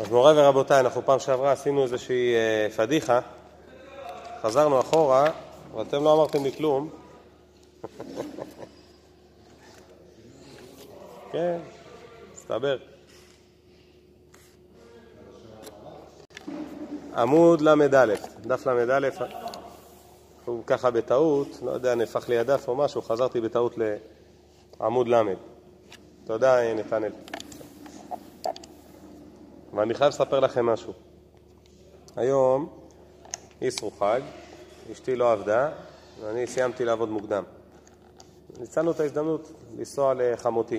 אז מוריי ורבותיי, אנחנו פעם שעברה עשינו איזושהי אה, פדיחה, חזרנו אחורה, אבל אתם לא אמרתם לי כלום. כן, מסתבר. עמוד ל"א, דף ל"א, הוא ככה בטעות, לא יודע, נהפך לי הדף או משהו, חזרתי בטעות לעמוד ל'. תודה, נתנאל. ואני חייב לספר לכם משהו. היום איסרו חג, אשתי לא עבדה, ואני סיימתי לעבוד מוקדם. ניצלנו את ההזדמנות לנסוע לחמותי.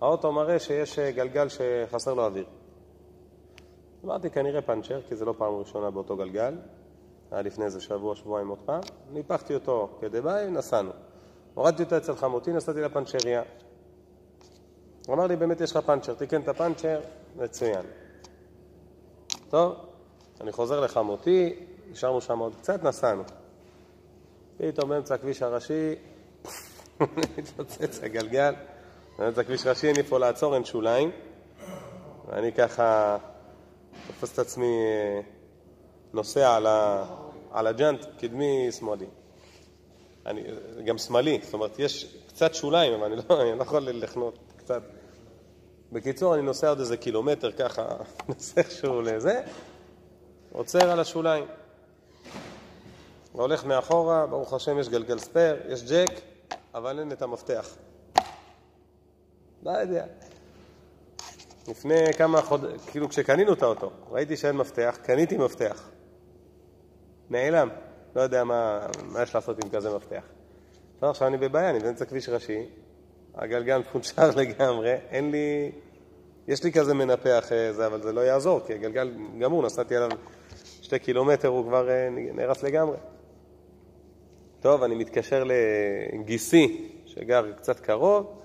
האוטו מראה שיש גלגל שחסר לו אוויר. אמרתי, כנראה פאנצ'ר, כי זה לא פעם ראשונה באותו גלגל. היה לפני איזה שבוע, שבועיים עוד פעם. ניפחתי אותו כדבעי, נסענו. הורדתי אותו אצל חמותי, נסעתי לפנצ'ריה. הוא אמר לי, באמת יש לך פאנצ'ר, תיקן את הפאנצ'ר, מצוין. טוב, אני חוזר לחמותי, נשארנו שם עוד קצת, נסענו. פתאום באמצע הכביש הראשי, התפוצץ הגלגל, באמצע הכביש הראשי אין לי פה לעצור, אין שוליים, ואני ככה תופס את עצמי אה, נוסע על, ה, על הג'אנט קדמי שמאלי. אני, גם שמאלי, זאת אומרת, יש קצת שוליים, אבל אני לא, אני לא יכול לחנות קצת. בקיצור, אני נוסע עוד איזה קילומטר ככה, נוסע איכשהו לזה, עוצר על השוליים. והולך מאחורה, ברוך השם יש גלגל ספייר, יש ג'ק, אבל אין את המפתח. לא יודע. לפני כמה חודשים, כאילו כשקנינו את האוטו, ראיתי שאין מפתח, קניתי מפתח. נעלם. לא יודע מה, מה יש לעשות עם כזה מפתח. לא, עכשיו אני בבעיה, אני באמצע כביש ראשי, הגלגל מפונצ'ר לגמרי, אין לי... יש לי כזה מנפח אה, זה, אבל זה לא יעזור, כי הגלגל גמור, נסעתי עליו שתי קילומטר, הוא כבר אה, נהרס לגמרי. טוב, אני מתקשר לגיסי, שגר קצת קרוב,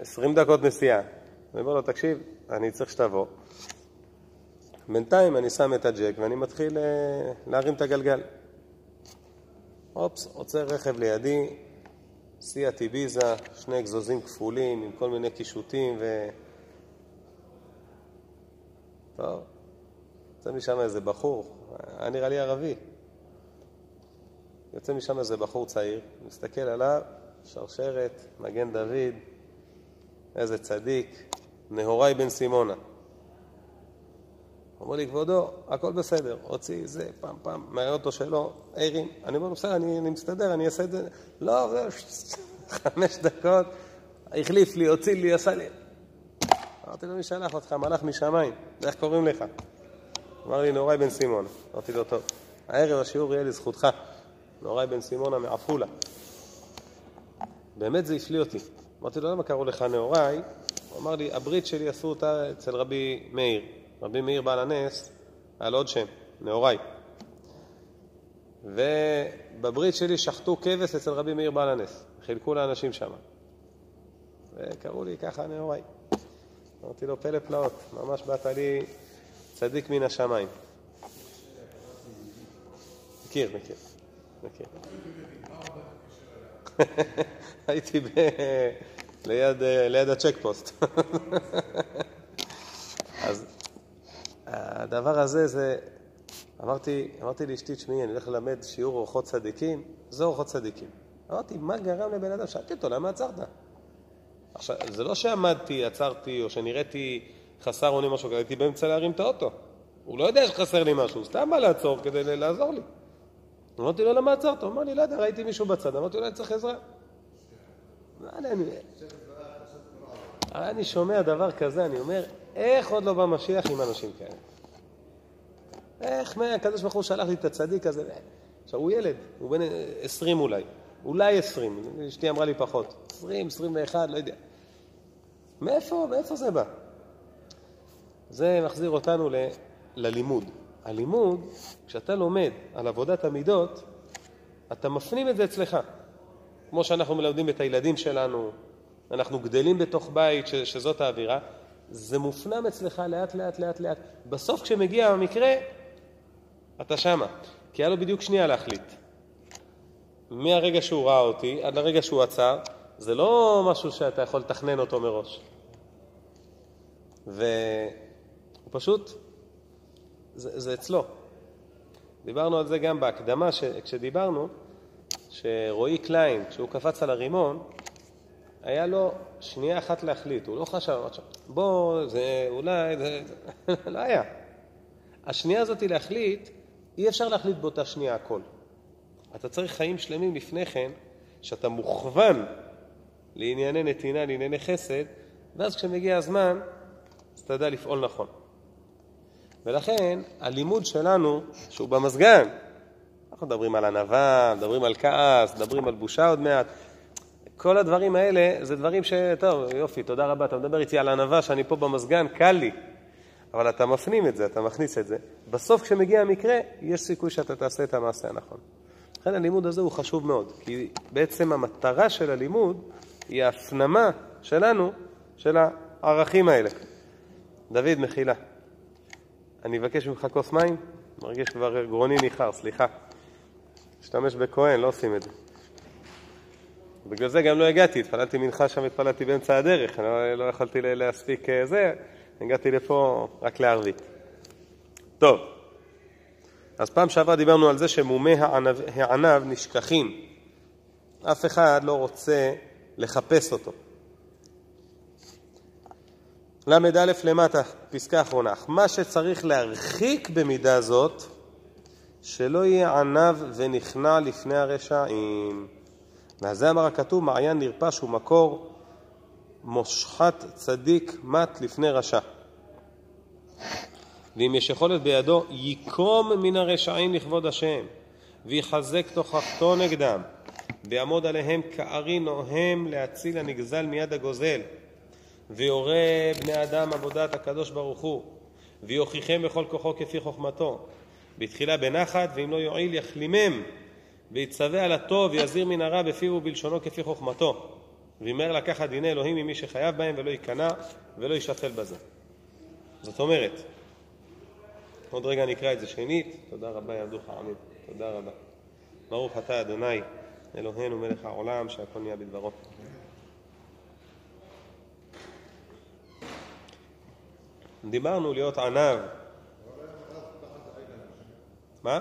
20 דקות נסיעה. אני אומר לו, תקשיב, אני צריך שתבוא. בינתיים אני שם את הג'ק ואני מתחיל אה, להרים את הגלגל. אופס, עוצר רכב לידי, סיאט איביזה, שני אגזוזים כפולים עם כל מיני קישוטים ו... טוב, יוצא משם איזה בחור, היה נראה לי ערבי. יוצא משם איזה בחור צעיר, מסתכל עליו, שרשרת, מגן דוד, איזה צדיק, נהוראי בן סימונה. אומר לי, כבודו, הכל בסדר, הוציא זה, פעם, פעם, מהאוטו שלו, ערים. אני אומר לו, בסדר, אני, אני מסתדר, אני אעשה את זה. לא, זה חמש דקות, החליף לי, הוציא לי, עשה לי. אמרתי לו, מי שלח אותך? מלאך משמיים, איך קוראים לך? אמר לי, נוראי בן סימון. אמרתי לו, טוב, הערב השיעור יהיה לזכותך. נוראי בן סימונה מעפולה. באמת זה הפליא אותי. אמרתי לו, למה קראו לך נהוראי? הוא אמר לי, הברית שלי עשו אותה אצל רבי מאיר. רבי מאיר בעל הנס, היה לו עוד שם, נהוראי. ובברית שלי שחטו כבש אצל רבי מאיר בעל הנס. חילקו לאנשים שם. וקראו לי ככה נהוראי. אמרתי לו, פלא פלאות, ממש באת לי צדיק מן השמיים. מכיר, מכיר, מכיר. הייתי ליד הצ'ק פוסט. אז הדבר הזה זה, אמרתי, אמרתי לאשתי, תשמעי, אני הולך ללמד שיעור אורחות צדיקים, זה אורחות צדיקים. אמרתי, מה גרם לבן אדם? שאלתי אותו, למה עצרת? עכשיו, זה לא שעמדתי, עצרתי, או שנראיתי חסר אונים משהו, הייתי באמצע להרים את האוטו. הוא לא יודע שחסר לי משהו, סתם בא לעצור כדי לעזור לי. אמרתי לו, למה עצרת? הוא אמר לי, לא יודע, ראיתי מישהו בצד, אמרתי אני צריך עזרה. אני שומע דבר כזה, אני אומר, איך עוד לא בא משיח עם אנשים כאלה? איך, מה, הקדוש ברוך הוא שלח לי את הצדיק הזה? עכשיו, הוא ילד, הוא בן עשרים אולי, אולי עשרים, אשתי אמרה לי פחות, עשרים, עשרים ואחד, לא יודע. מאיפה, מאיפה זה בא? זה מחזיר אותנו ל, ללימוד. הלימוד, כשאתה לומד על עבודת המידות, אתה מפנים את זה אצלך. כמו שאנחנו מלמדים את הילדים שלנו, אנחנו גדלים בתוך בית ש, שזאת האווירה, זה מופנם אצלך לאט לאט לאט לאט. בסוף כשמגיע המקרה, אתה שמה. כי היה לו בדיוק שנייה להחליט. מהרגע שהוא ראה אותי עד לרגע שהוא עצר, זה לא משהו שאתה יכול לתכנן אותו מראש. הוא פשוט, זה, זה אצלו. דיברנו על זה גם בהקדמה ש, כשדיברנו, שרועי קליין, כשהוא קפץ על הרימון, היה לו שנייה אחת להחליט, הוא לא חשב, בוא, זה אולי, זה, לא היה. השנייה הזאת להחליט, אי אפשר להחליט באותה שנייה הכל. אתה צריך חיים שלמים לפני כן, שאתה מוכוון לענייני נתינה, לענייני חסד, ואז כשמגיע הזמן, אז אתה יודע לפעול נכון. ולכן הלימוד שלנו, שהוא במזגן, אנחנו מדברים על ענווה, מדברים על כעס, מדברים על בושה עוד מעט, כל הדברים האלה זה דברים ש... טוב, יופי, תודה רבה, אתה מדבר איתי על ענווה שאני פה במזגן, קל לי. אבל אתה מפנים את זה, אתה מכניס את זה. בסוף כשמגיע המקרה, יש סיכוי שאתה תעשה את המעשה הנכון. לכן הלימוד הזה הוא חשוב מאוד, כי בעצם המטרה של הלימוד היא ההפנמה שלנו של הערכים האלה. דוד, מחילה. אני אבקש ממך כוס מים, מרגיש כבר גרוני ניחר, סליחה. משתמש בכהן, לא עושים את זה. בגלל זה גם לא הגעתי, התפללתי מנחה שם, התפללתי באמצע הדרך, אני לא, לא יכולתי להספיק אה, זה, הגעתי לפה רק לערבית. טוב, אז פעם שעברה דיברנו על זה שמומי הענב, הענב נשכחים. אף אחד לא רוצה לחפש אותו. ל"א למטה, פסקה אחרונה. מה שצריך להרחיק במידה זאת, שלא יהיה ענב ונכנע לפני הרשעים. ועל זה אמר הכתוב, מעיין נרפש ומקור מושחת צדיק מת לפני רשע. ואם יש יכולת בידו, יקום מן הרשעים לכבוד השם, ויחזק תוכחתו נגדם, ויעמוד עליהם כארי נוהם להציל הנגזל מיד הגוזל, ויורה בני אדם עבודת הקדוש ברוך הוא, ויוכיחם בכל כוחו כפי חוכמתו, בתחילה בנחת, ואם לא יועיל יחלימם, ויצווה על הטוב, ויזהיר מן הרע בפיו ובלשונו כפי חוכמתו, וימהר לקחת דיני אלוהים ממי שחייב בהם, ולא ייכנע ולא יישפל בזה. זאת אומרת, עוד רגע נקרא את זה שנית, תודה רבה יעבדוך עמים, תודה רבה. ברוך אתה אדוני אלוהינו מלך העולם שהכל נהיה בדברו. דיברנו להיות ענב. מה?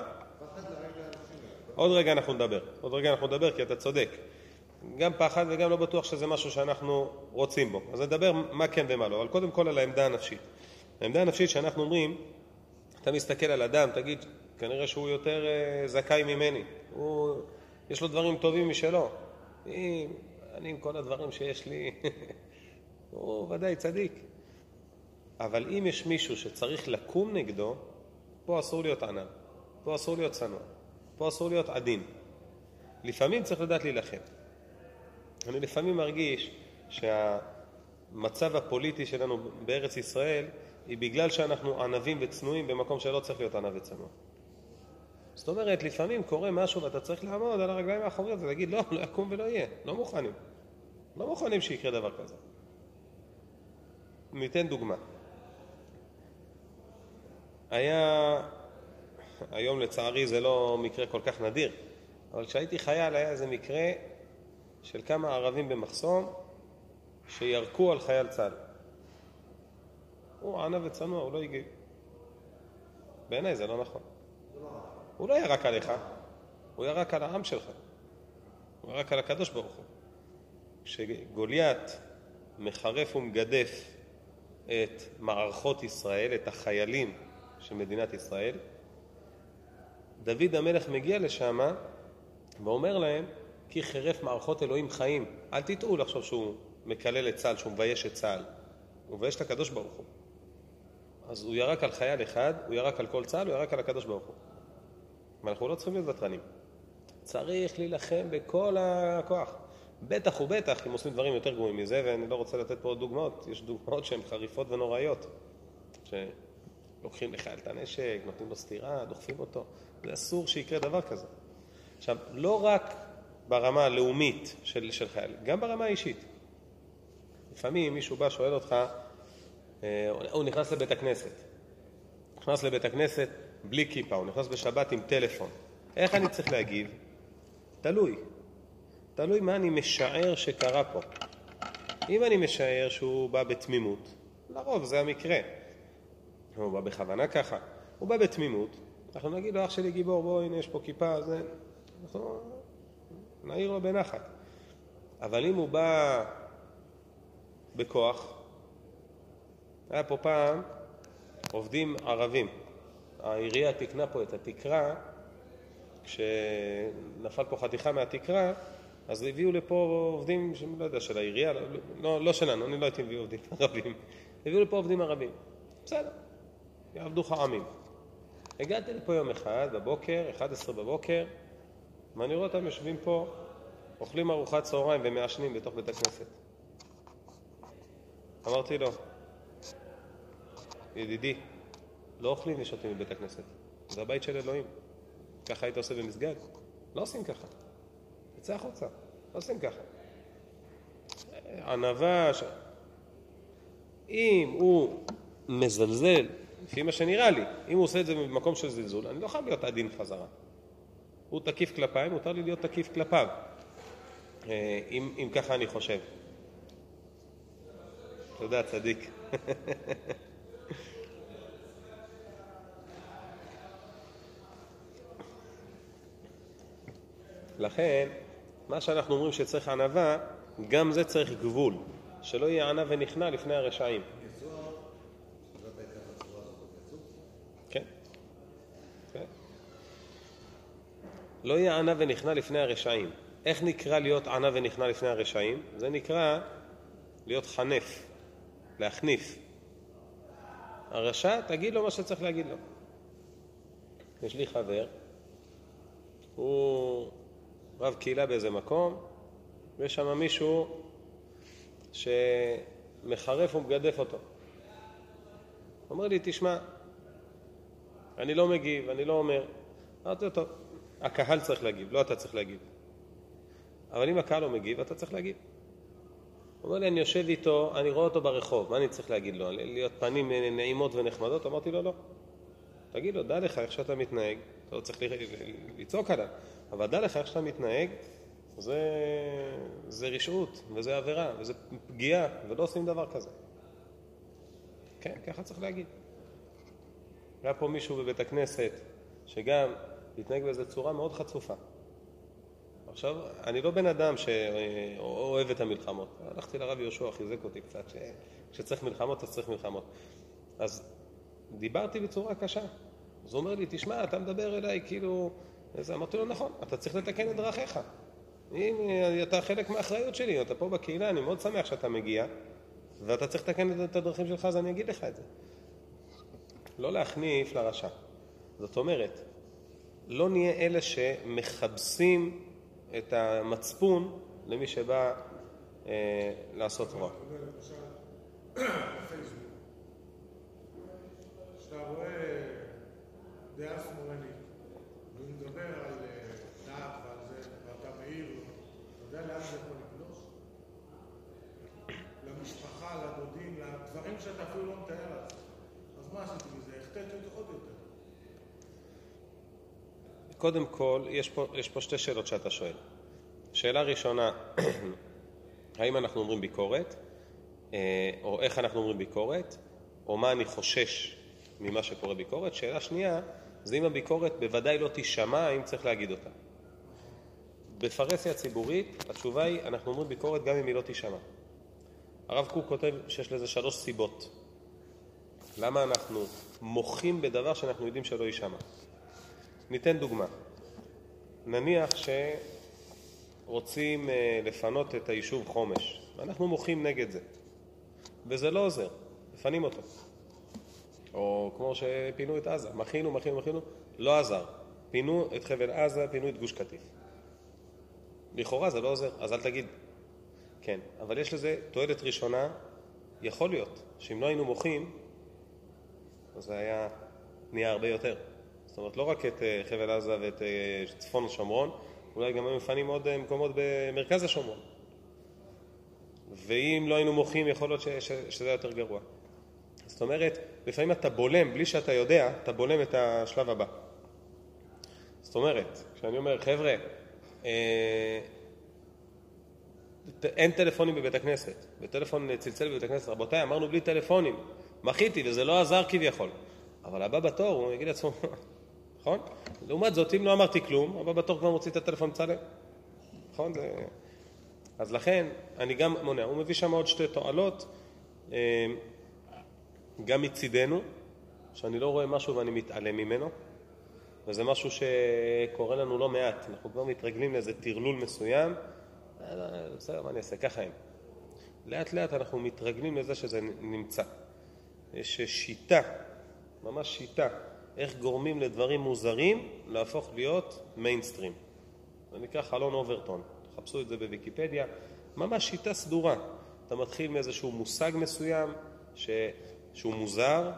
עוד רגע אנחנו נדבר. עוד רגע אנחנו נדבר כי אתה צודק. גם פחד וגם לא בטוח שזה משהו שאנחנו רוצים בו. אז נדבר מה כן ומה לא, אבל קודם כל על העמדה הנפשית. העמדה הנפשית שאנחנו אומרים, אתה מסתכל על אדם, תגיד, כנראה שהוא יותר uh, זכאי ממני. הוא, יש לו דברים טובים משלו. אני, אני עם כל הדברים שיש לי, הוא ודאי צדיק. אבל אם יש מישהו שצריך לקום נגדו, פה אסור להיות ענב, פה אסור להיות צנוע, פה אסור להיות עדין. לפעמים צריך לדעת להילחם. אני לפעמים מרגיש שהמצב הפוליטי שלנו בארץ ישראל היא בגלל שאנחנו ענבים וצנועים במקום שלא צריך להיות ענב וצנוע. זאת אומרת, לפעמים קורה משהו ואתה צריך לעמוד על הרגליים האחוריות ולהגיד לא, לא יקום ולא יהיה, לא מוכנים. לא מוכנים שיקרה דבר כזה. ניתן דוגמה. היה, היום לצערי זה לא מקרה כל כך נדיר, אבל כשהייתי חייל היה איזה מקרה של כמה ערבים במחסום שירקו על חייל צה"ל. הוא ענה וצנוע, הוא לא הגיב. בעיניי זה לא נכון. הוא לא ירק עליך, הוא ירק על העם שלך. הוא ירק על הקדוש ברוך הוא. כשגוליית מחרף ומגדף את מערכות ישראל, את החיילים של מדינת ישראל, דוד המלך מגיע לשם ואומר להם, כי חירף מערכות אלוהים חיים. אל תטעו לחשוב שהוא מקלל את צה"ל, שהוא מבייש את צה"ל. הוא מבייש את הקדוש ברוך הוא. אז הוא ירק על חייל אחד, הוא ירק על כל צה"ל, הוא ירק על הקדוש ברוך הוא. ואנחנו לא צריכים להיות ותרנים. צריך להילחם בכל הכוח. בטח ובטח אם עושים דברים יותר גרועים מזה, ואני לא רוצה לתת פה עוד דוגמאות, יש דוגמאות שהן חריפות ונוראיות. שלוקחים לחייל את הנשק, נותנים לו סטירה, דוחפים אותו. זה אסור שיקרה דבר כזה. עכשיו, לא רק ברמה הלאומית של, של חייל, גם ברמה האישית. לפעמים מישהו בא, שואל אותך, אה, הוא נכנס לבית הכנסת. נכנס לבית הכנסת בלי כיפה, הוא נכנס בשבת עם טלפון. איך אני צריך להגיב? תלוי. תלוי מה אני משער שקרה פה. אם אני משער שהוא בא בתמימות, לרוב זה המקרה. הוא בא בכוונה ככה, הוא בא בתמימות, אנחנו נגיד לו, אח שלי גיבור, בוא, הנה יש פה כיפה, זה... אנחנו נעיר לו בנחת. אבל אם הוא בא בכוח, היה פה פעם עובדים ערבים. העירייה תיקנה פה את התקרה, כשנפל פה חתיכה מהתקרה, אז הביאו לפה עובדים, לא יודע, של העירייה, לא, לא, לא שלנו, אני לא הייתי מביא עובדים ערבים. הביאו לפה עובדים ערבים. בסדר, יעבדו חעמים. הגעתי לפה יום אחד, בבוקר, 11 בבוקר, ואני רואה אותם יושבים פה, אוכלים ארוחת צהריים ומעשנים בתוך בית הכנסת. אמרתי לו, ידידי, לא אוכלים ושותים בבית הכנסת, זה הבית של אלוהים. ככה היית עושה במסגד? לא עושים ככה. תצא החוצה, לא עושים ככה. ענווה, ש... אם הוא מזלזל, לפי מה שנראה לי, אם הוא עושה את זה במקום של זלזול, אני לא חייב להיות עדין חזרה. הוא תקיף כלפיי, מותר לי להיות תקיף כלפיו, אה, אם, אם ככה אני חושב. תודה, צדיק. לכן, מה שאנחנו אומרים שצריך ענווה, גם זה צריך גבול, שלא יהיה ענה ונכנע לפני הרשעים. לא יהיה ענה ונכנע לפני הרשעים. איך נקרא להיות ענה ונכנע לפני הרשעים? זה נקרא להיות חנף, להחניף. הרשע, תגיד לו מה שצריך להגיד לו. יש לי חבר, הוא רב קהילה באיזה מקום, ויש שם מישהו שמחרף ומגדף אותו. הוא אומר לי, תשמע, אני לא מגיב, אני לא אומר. אמרתי לו, טוב, הקהל צריך להגיב, לא אתה צריך להגיב. אבל אם הקהל לא מגיב, אתה צריך להגיב. הוא אומר לי, אני יושב איתו, אני רואה אותו ברחוב, מה אני צריך להגיד לו? להיות פנים נעימות ונחמדות? אמרתי לו, לא. תגיד לו, דע לך איך שאתה מתנהג, אתה לא צריך לצעוק עליו. אבל דע לך איך שאתה מתנהג, זה, זה רשעות, וזה עבירה, וזה פגיעה, ולא עושים דבר כזה. כן, ככה צריך להגיד. היה פה מישהו בבית הכנסת שגם התנהג באיזו צורה מאוד חצופה. עכשיו, אני לא בן אדם שאוהב את המלחמות. הלכתי לרב יהושע, חיזק אותי קצת, שכשצריך מלחמות אז צריך מלחמות. אז דיברתי בצורה קשה. אז הוא אומר לי, תשמע, אתה מדבר אליי כאילו אז אמרתי לו, נכון, אתה צריך לתקן את דרכיך. אם אתה חלק מהאחריות שלי, אתה פה בקהילה, אני מאוד שמח שאתה מגיע, ואתה צריך לתקן את הדרכים שלך, אז אני אגיד לך את זה. לא להחניף לרשע. זאת אומרת, לא נהיה אלה שמכבסים את המצפון למי שבא אה, לעשות רע. כשאתה מדבר על אה, לגלוש? למשפחה, לדודים, לדברים שאתה אפילו לא מתאר לעצמך. אז מה עשיתי מזה? החטאתי אותו עוד יותר. קודם כל, יש פה, יש פה שתי שאלות שאתה שואל. שאלה ראשונה, האם אנחנו אומרים ביקורת, אה, או איך אנחנו אומרים ביקורת, או מה אני חושש ממה שקורה ביקורת. שאלה שנייה, זה אם הביקורת בוודאי לא תישמע, האם צריך להגיד אותה. בפרהסיה ציבורית, התשובה היא, אנחנו אומרים ביקורת גם אם היא לא תישמע. הרב קוק כותב שיש לזה שלוש סיבות. למה אנחנו מוחים בדבר שאנחנו יודעים שלא יישמע. ניתן דוגמה. נניח שרוצים אה, לפנות את היישוב חומש, ואנחנו מוחים נגד זה, וזה לא עוזר, מפנים אותו. או כמו שפינו את עזה, מחינו, מחינו, מחינו, לא עזר. פינו את חבל עזה, פינו את גוש קטיף. לכאורה זה לא עוזר, אז אל תגיד. כן, אבל יש לזה תועלת ראשונה, יכול להיות שאם לא היינו מוחים, אז זה היה נהיה הרבה יותר. אומרת, לא רק את אה, חבל עזה ואת אה, צפון השומרון, אולי גם היו מפנים עוד אה, מקומות במרכז השומרון. ואם לא היינו מוחים, יכול להיות ש, ש, שזה יותר גרוע. זאת אומרת, לפעמים אתה בולם, בלי שאתה יודע, אתה בולם את השלב הבא. זאת אומרת, כשאני אומר, חבר'ה, אה, אין טלפונים בבית הכנסת, וטלפון צלצל בבית הכנסת, רבותיי, אמרנו בלי טלפונים, מחיתי וזה לא עזר כביכול. אבל הבא בתור, הוא יגיד לעצמו, נכון? לעומת זאת, אם לא אמרתי כלום, הבא בתור כבר מוציא את הטלפון מצלם. נכון? זה... אז לכן, אני גם מונע. הוא מביא שם עוד שתי תועלות, אה, גם מצידנו, שאני לא רואה משהו ואני מתעלם ממנו, וזה משהו שקורה לנו לא מעט. אנחנו כבר מתרגלים לאיזה טרלול מסוים, בסדר, מה אני אעשה? ככה הם. לאט לאט אנחנו מתרגלים לזה שזה נמצא. יש שיטה, ממש שיטה, איך גורמים לדברים מוזרים להפוך להיות מיינסטרים. זה נקרא חלון אוברטון. תחפשו את זה בוויקיפדיה. ממש שיטה סדורה. אתה מתחיל מאיזשהו מושג מסוים ש... שהוא מוזר,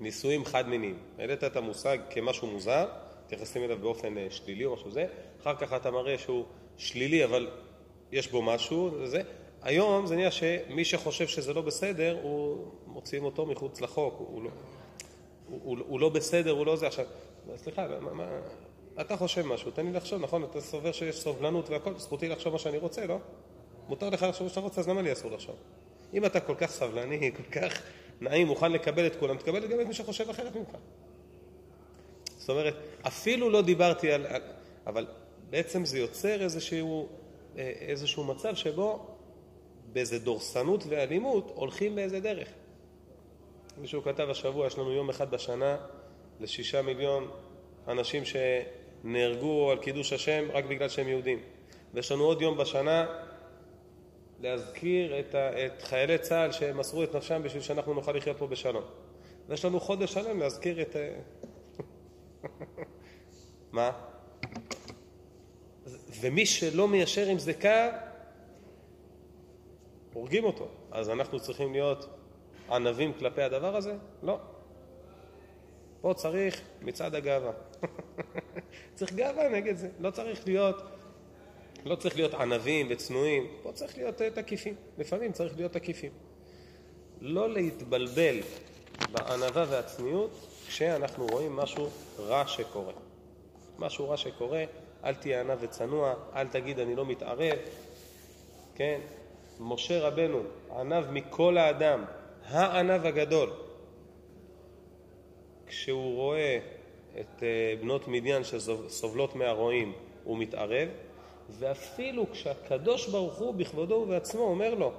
נישואים חד-מיניים. העלית את המושג כמשהו מוזר, מתייחסים אליו באופן אה, שלילי או משהו זה, אחר כך אתה מראה שהוא שלילי אבל יש בו משהו, זה. היום זה נהיה שמי שחושב שזה לא בסדר, הוא מוציאים אותו מחוץ לחוק, הוא לא, הוא, הוא, לא בסדר, הוא לא זה. עכשיו, סליחה, מה, מה, אתה חושב משהו, תן לי לחשוב, נכון? אתה סובר שיש סובלנות והכל, זכותי לחשוב מה שאני רוצה, לא? מותר לך לחשוב מה שאתה רוצה, אז למה לי אסור לחשוב? אם אתה כל כך סבלני, כל כך נעים, מוכן לקבל את כולם, תקבל גם את מי שחושב אחרת ממך. זאת אומרת, אפילו לא דיברתי על... אבל בעצם זה יוצר איזשהו, אה, איזשהו מצב שבו באיזה דורסנות ואלימות הולכים באיזה דרך. מישהו כתב השבוע, יש לנו יום אחד בשנה לשישה מיליון אנשים שנהרגו על קידוש השם רק בגלל שהם יהודים. ויש לנו עוד יום בשנה להזכיר את, ה, את חיילי צה"ל שמסרו את נפשם בשביל שאנחנו נוכל לחיות פה בשלום. ויש לנו חודש שלם להזכיר את... מה? ומי שלא מיישר עם זה קו, הורגים אותו. אז אנחנו צריכים להיות ענבים כלפי הדבר הזה? לא. פה צריך מצעד הגאווה. צריך גאווה נגד זה. לא צריך להיות, לא צריך להיות ענבים וצנועים. פה צריך להיות אה, תקיפים. לפעמים צריך להיות תקיפים. לא להתבלבל בענווה והצניעות כשאנחנו רואים משהו רע שקורה. משהו רע שקורה, אל תהיה ענב וצנוע, אל תגיד אני לא מתערב, כן? משה רבנו ענב מכל האדם, הענב הגדול. כשהוא רואה את אה, בנות מדיין שסובלות מהרועים, הוא מתערב, ואפילו כשהקדוש ברוך הוא בכבודו ובעצמו אומר לו,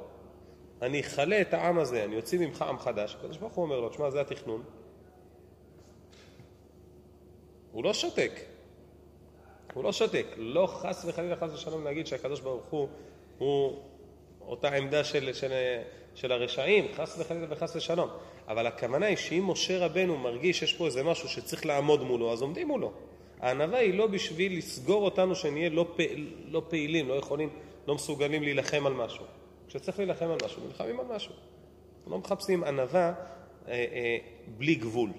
אני אכלה את העם הזה, אני אוציא ממך עם חדש, הקדוש ברוך הוא אומר לו, תשמע, זה התכנון. הוא לא שותק. הוא לא שותק. לא חס וחלילה חס ושלום להגיד שהקדוש ברוך הוא הוא אותה עמדה של, של, של הרשעים, חס וחלילה וחס ושלום. אבל הכוונה היא שאם משה רבנו מרגיש שיש פה איזה משהו שצריך לעמוד מולו, אז עומדים מולו. הענווה היא לא בשביל לסגור אותנו שנהיה לא, פעיל, לא פעילים, לא יכולים, לא מסוגלים להילחם על משהו. כשצריך להילחם על משהו, נלחמים על משהו. לא מחפשים ענווה אה, אה, בלי גבול.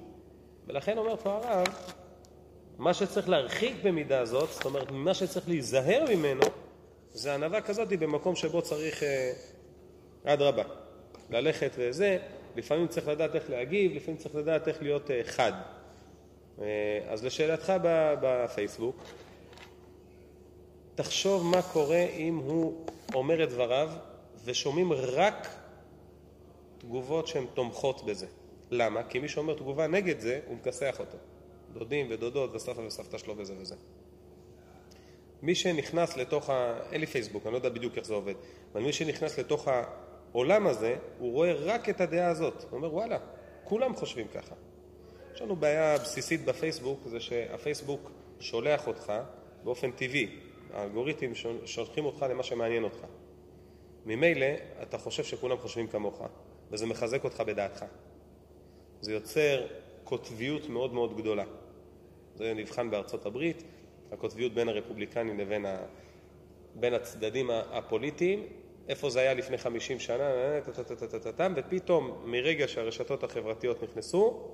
ולכן אומר פה הרב, מה שצריך להרחיק במידה הזאת, זאת אומרת, מה שצריך להיזהר ממנו, זה ענווה כזאת במקום שבו צריך, אה, אדרבה, ללכת וזה, לפעמים צריך לדעת איך להגיב, לפעמים צריך לדעת איך להיות אה, חד. אה, אז לשאלתך בפייסבוק, תחשוב מה קורה אם הוא אומר את דבריו ושומעים רק תגובות שהן תומכות בזה. למה? כי מי שאומר תגובה נגד זה, הוא מכסח אותו. דודים ודודות וסבתא וסבתא שלו וזה וזה. מי שנכנס לתוך ה... אין לי פייסבוק, אני לא יודע בדיוק איך זה עובד, אבל מי שנכנס לתוך העולם הזה, הוא רואה רק את הדעה הזאת. הוא אומר, וואלה, כולם חושבים ככה. יש לנו בעיה בסיסית בפייסבוק, זה שהפייסבוק שולח אותך באופן טבעי. האלגוריתמים שולחים אותך למה שמעניין אותך. ממילא אתה חושב שכולם חושבים כמוך, וזה מחזק אותך בדעתך. זה יוצר קוטביות מאוד מאוד גדולה. זה נבחן בארצות הברית, הקוטביות בין הרפובליקנים לבין ה... בין הצדדים הפוליטיים, איפה זה היה לפני 50 שנה, ופתאום מרגע שהרשתות החברתיות נכנסו,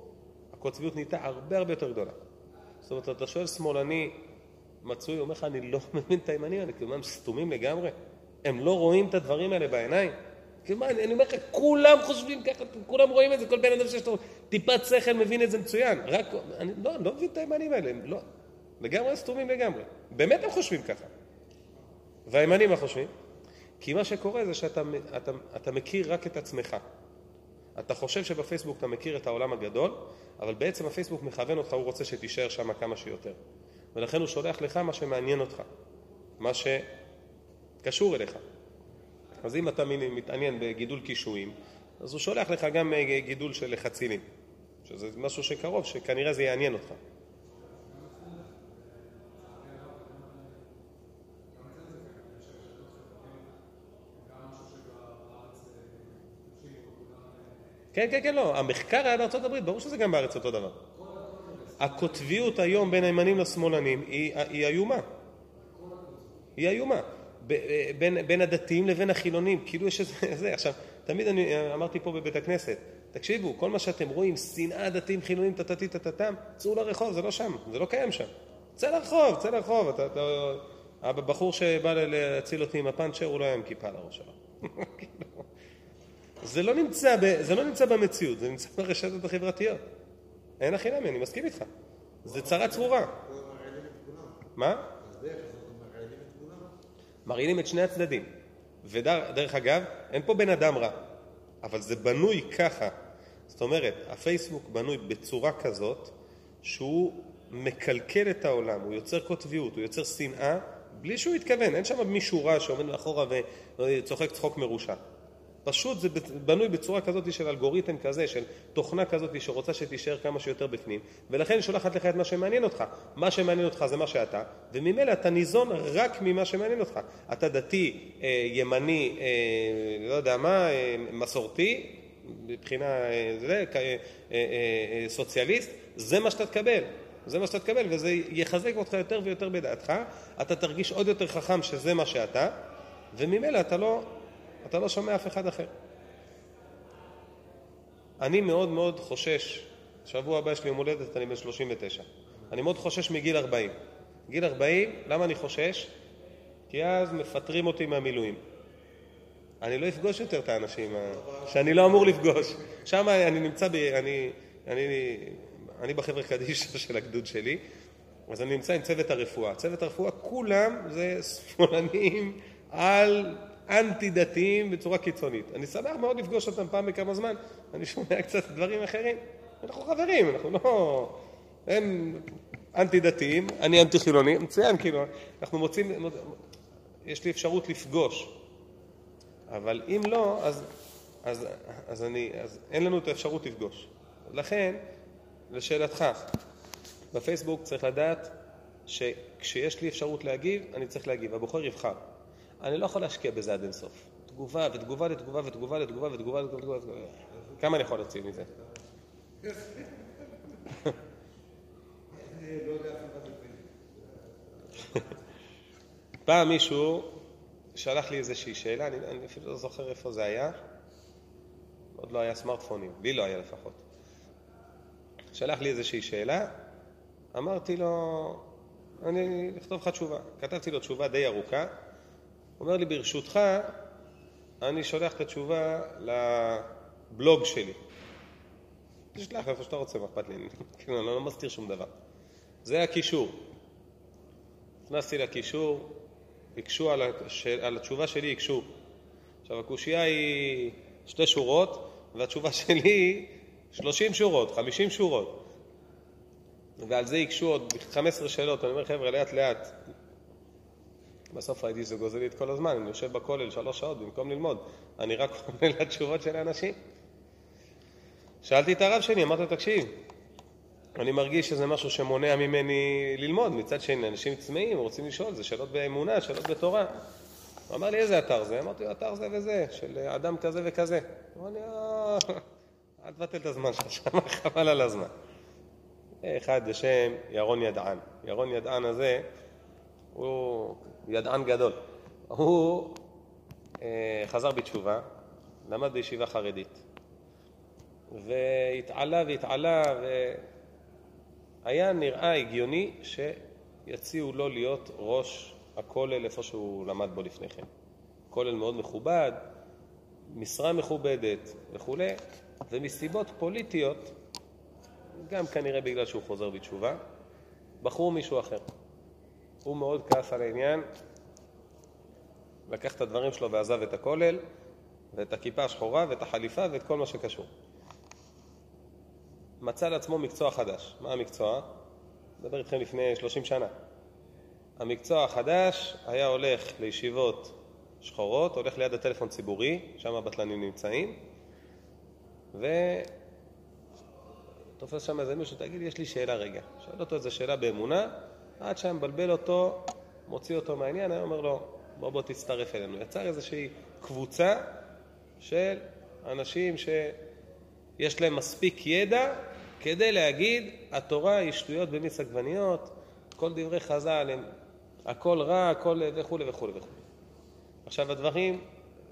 הקוטביות נהייתה הרבה הרבה יותר גדולה. זאת אומרת, אתה שואל שמאלני מצוי, אומר לך, אני לא מבין את הימנים האלה, כאילו הם סתומים לגמרי? הם לא רואים את הדברים האלה בעיניים? כאילו מה, אני אומר לך, כולם חושבים ככה, כולם רואים את זה, כל בן אדם שיש לו טיפת שכל מבין את זה מצוין. רק, אני לא, לא מבין את הימנים האלה, הם לא, לגמרי סתומים לגמרי. באמת הם חושבים ככה. והימנים מה חושבים? כי מה שקורה זה שאתה אתה, אתה מכיר רק את עצמך. אתה חושב שבפייסבוק אתה מכיר את העולם הגדול, אבל בעצם הפייסבוק מכוון אותך, הוא רוצה שתישאר שם כמה שיותר. ולכן הוא שולח לך מה שמעניין אותך, מה שקשור אליך. אז אם אתה מתעניין בגידול קישואים, אז הוא שולח לך גם אה, גידול של חצילים, שזה משהו שקרוב, שכנראה זה יעניין אותך. כן, כן, כן, לא. המחקר היה בארצות הברית, ברור שזה גם בארץ אותו דבר. הקוטביות היום בין הימנים לשמאלנים היא איומה. היא איומה. בין, בין הדתיים לבין החילונים, כאילו יש איזה... זה. עכשיו, תמיד אני אמרתי פה בבית הכנסת, תקשיבו, כל מה שאתם רואים, שנאה דתיים חילונים, טטטי טטטם, צאו לרחוב, זה לא שם, זה לא קיים שם. צא לרחוב, צא לרחוב. אתה, אתה, הבחור שבא להציל אותי עם הפאנצ'ר, הוא לא היה עם כיפה על הראש שלו. זה לא, נמצא ב, זה לא נמצא במציאות, זה נמצא ברשתות החברתיות. אין הכי נמי, אני מסכים איתך. זה צרה צרורה. מה? מרעילים את שני הצדדים. ודרך אגב, אין פה בן אדם רע, אבל זה בנוי ככה. זאת אומרת, הפייסבוק בנוי בצורה כזאת שהוא מקלקל את העולם, הוא יוצר קוטביות, הוא יוצר שנאה בלי שהוא יתכוון, אין שם מישהו רע שעומד מאחורה וצוחק צחוק מרושע. פשוט זה בנוי בצורה כזאת של אלגוריתם כזה, של תוכנה כזאת שרוצה שתישאר כמה שיותר בפנים, ולכן היא שולחת לך את מה שמעניין אותך. מה שמעניין אותך זה מה שאתה, וממילא אתה ניזון רק ממה שמעניין אותך. אתה דתי, אה, ימני, אה, לא יודע מה, אה, מסורתי, מבחינה זה, סוציאליסט, זה מה שאתה תקבל. זה מה שאתה תקבל, וזה יחזק אותך יותר ויותר בדעתך. אתה תרגיש עוד יותר חכם שזה מה שאתה, וממילא אתה לא אתה לא שומע אף אחד אחר. אני מאוד מאוד חושש, שבוע הבא יש לי יום הולדת, אני בן 39. אני מאוד חושש מגיל 40. גיל 40, למה אני חושש? כי אז מפטרים אותי מהמילואים. אני לא אפגוש יותר את האנשים שאני לא אמור לפגוש. שם אני נמצא, ב... אני, אני, אני בחבר'ה קדישא של הגדוד שלי, אז אני נמצא עם צוות הרפואה. צוות הרפואה כולם זה שמאלנים על אנטי דתיים בצורה קיצונית. אני שמח מאוד לפגוש אותם פעם בכמה זמן, אני שומע קצת דברים אחרים. אנחנו חברים, אנחנו לא... הם אנטי דתיים, אני אנטי חילוני, מצוין, כאילו, אנחנו מוצאים, יש לי אפשרות לפגוש. אבל אם לא, אז, אז, אז, אני, אז אין לנו את האפשרות לפגוש. לכן, לשאלתך, בפייסבוק צריך לדעת שכשיש לי אפשרות להגיב, אני צריך להגיב. הבוחר יבחר. אני לא יכול להשקיע בזה עד אינסוף. תגובה ותגובה לתגובה ותגובה לתגובה ותגובה לתגובה. כמה אני יכול להוציא מזה? פעם מישהו שלח לי איזושהי שאלה, אני, אני אפילו לא זוכר איפה זה היה, עוד לא היה סמארטפונים, לי לא היה לפחות. שלח לי איזושהי שאלה, אמרתי לו, אני אכתוב לך תשובה. כתבתי לו תשובה די ארוכה, אומר לי, ברשותך, אני שולח את התשובה לבלוג שלי. תשלח איפה שאתה רוצה, מה אכפת לי? כאילו, אני לא מסתיר שום דבר. זה הקישור. נכנסתי לקישור, הקשו על, הש... על התשובה שלי, הקשו. עכשיו, הקושייה היא שתי שורות, והתשובה שלי היא 30 שורות, 50 שורות. ועל זה הקשו עוד 15 שאלות. אני אומר, חבר'ה, לאט לאט, בסוף ראיתי שזה גוזל לי את כל הזמן, אני יושב בכולל שלוש שעות במקום ללמוד, אני רק עונה לתשובות של האנשים. שאלתי את הרב שלי, אמרתי לו, תקשיב, אני מרגיש שזה משהו שמונע ממני ללמוד, מצד שני, אנשים צמאים, רוצים לשאול, זה שאלות באמונה, שאלות בתורה. הוא אמר לי, איזה אתר זה? אמרתי לו, אתר זה וזה, של אדם כזה וכזה. הוא אמר לי, אה, אל תבטל את הזמן שלך שם, חבל על הזמן. אחד בשם ירון ידען. ירון ידען הזה, הוא ידען גדול. הוא אה, חזר בתשובה, למד בישיבה חרדית, והתעלה והתעלה, והיה נראה הגיוני שיציעו לו להיות ראש הכולל איפה שהוא למד בו לפני כן. כולל מאוד מכובד, משרה מכובדת וכולי, ומסיבות פוליטיות, גם כנראה בגלל שהוא חוזר בתשובה, בחרו מישהו אחר. הוא מאוד כעס על העניין, לקח את הדברים שלו ועזב את הכולל, ואת הכיפה השחורה, ואת החליפה, ואת כל מה שקשור. מצא לעצמו מקצוע חדש. מה המקצוע? מדבר איתכם לפני 30 שנה. המקצוע החדש היה הולך לישיבות שחורות, הולך ליד הטלפון ציבורי, שם הבטלנים נמצאים, ותופס שם איזה מישהו, תגיד יש לי שאלה רגע. שואל אותו איזה שאלה באמונה, עד שהיה מבלבל אותו, מוציא אותו מהעניין, היה אומר לו, בוא בוא תצטרף אלינו. יצר איזושהי קבוצה של אנשים שיש להם מספיק ידע כדי להגיד, התורה היא שטויות במיץ עגבניות, כל דברי חז"ל הם הכל רע, הכל וכולי וכולי וכולי. עכשיו הדברים,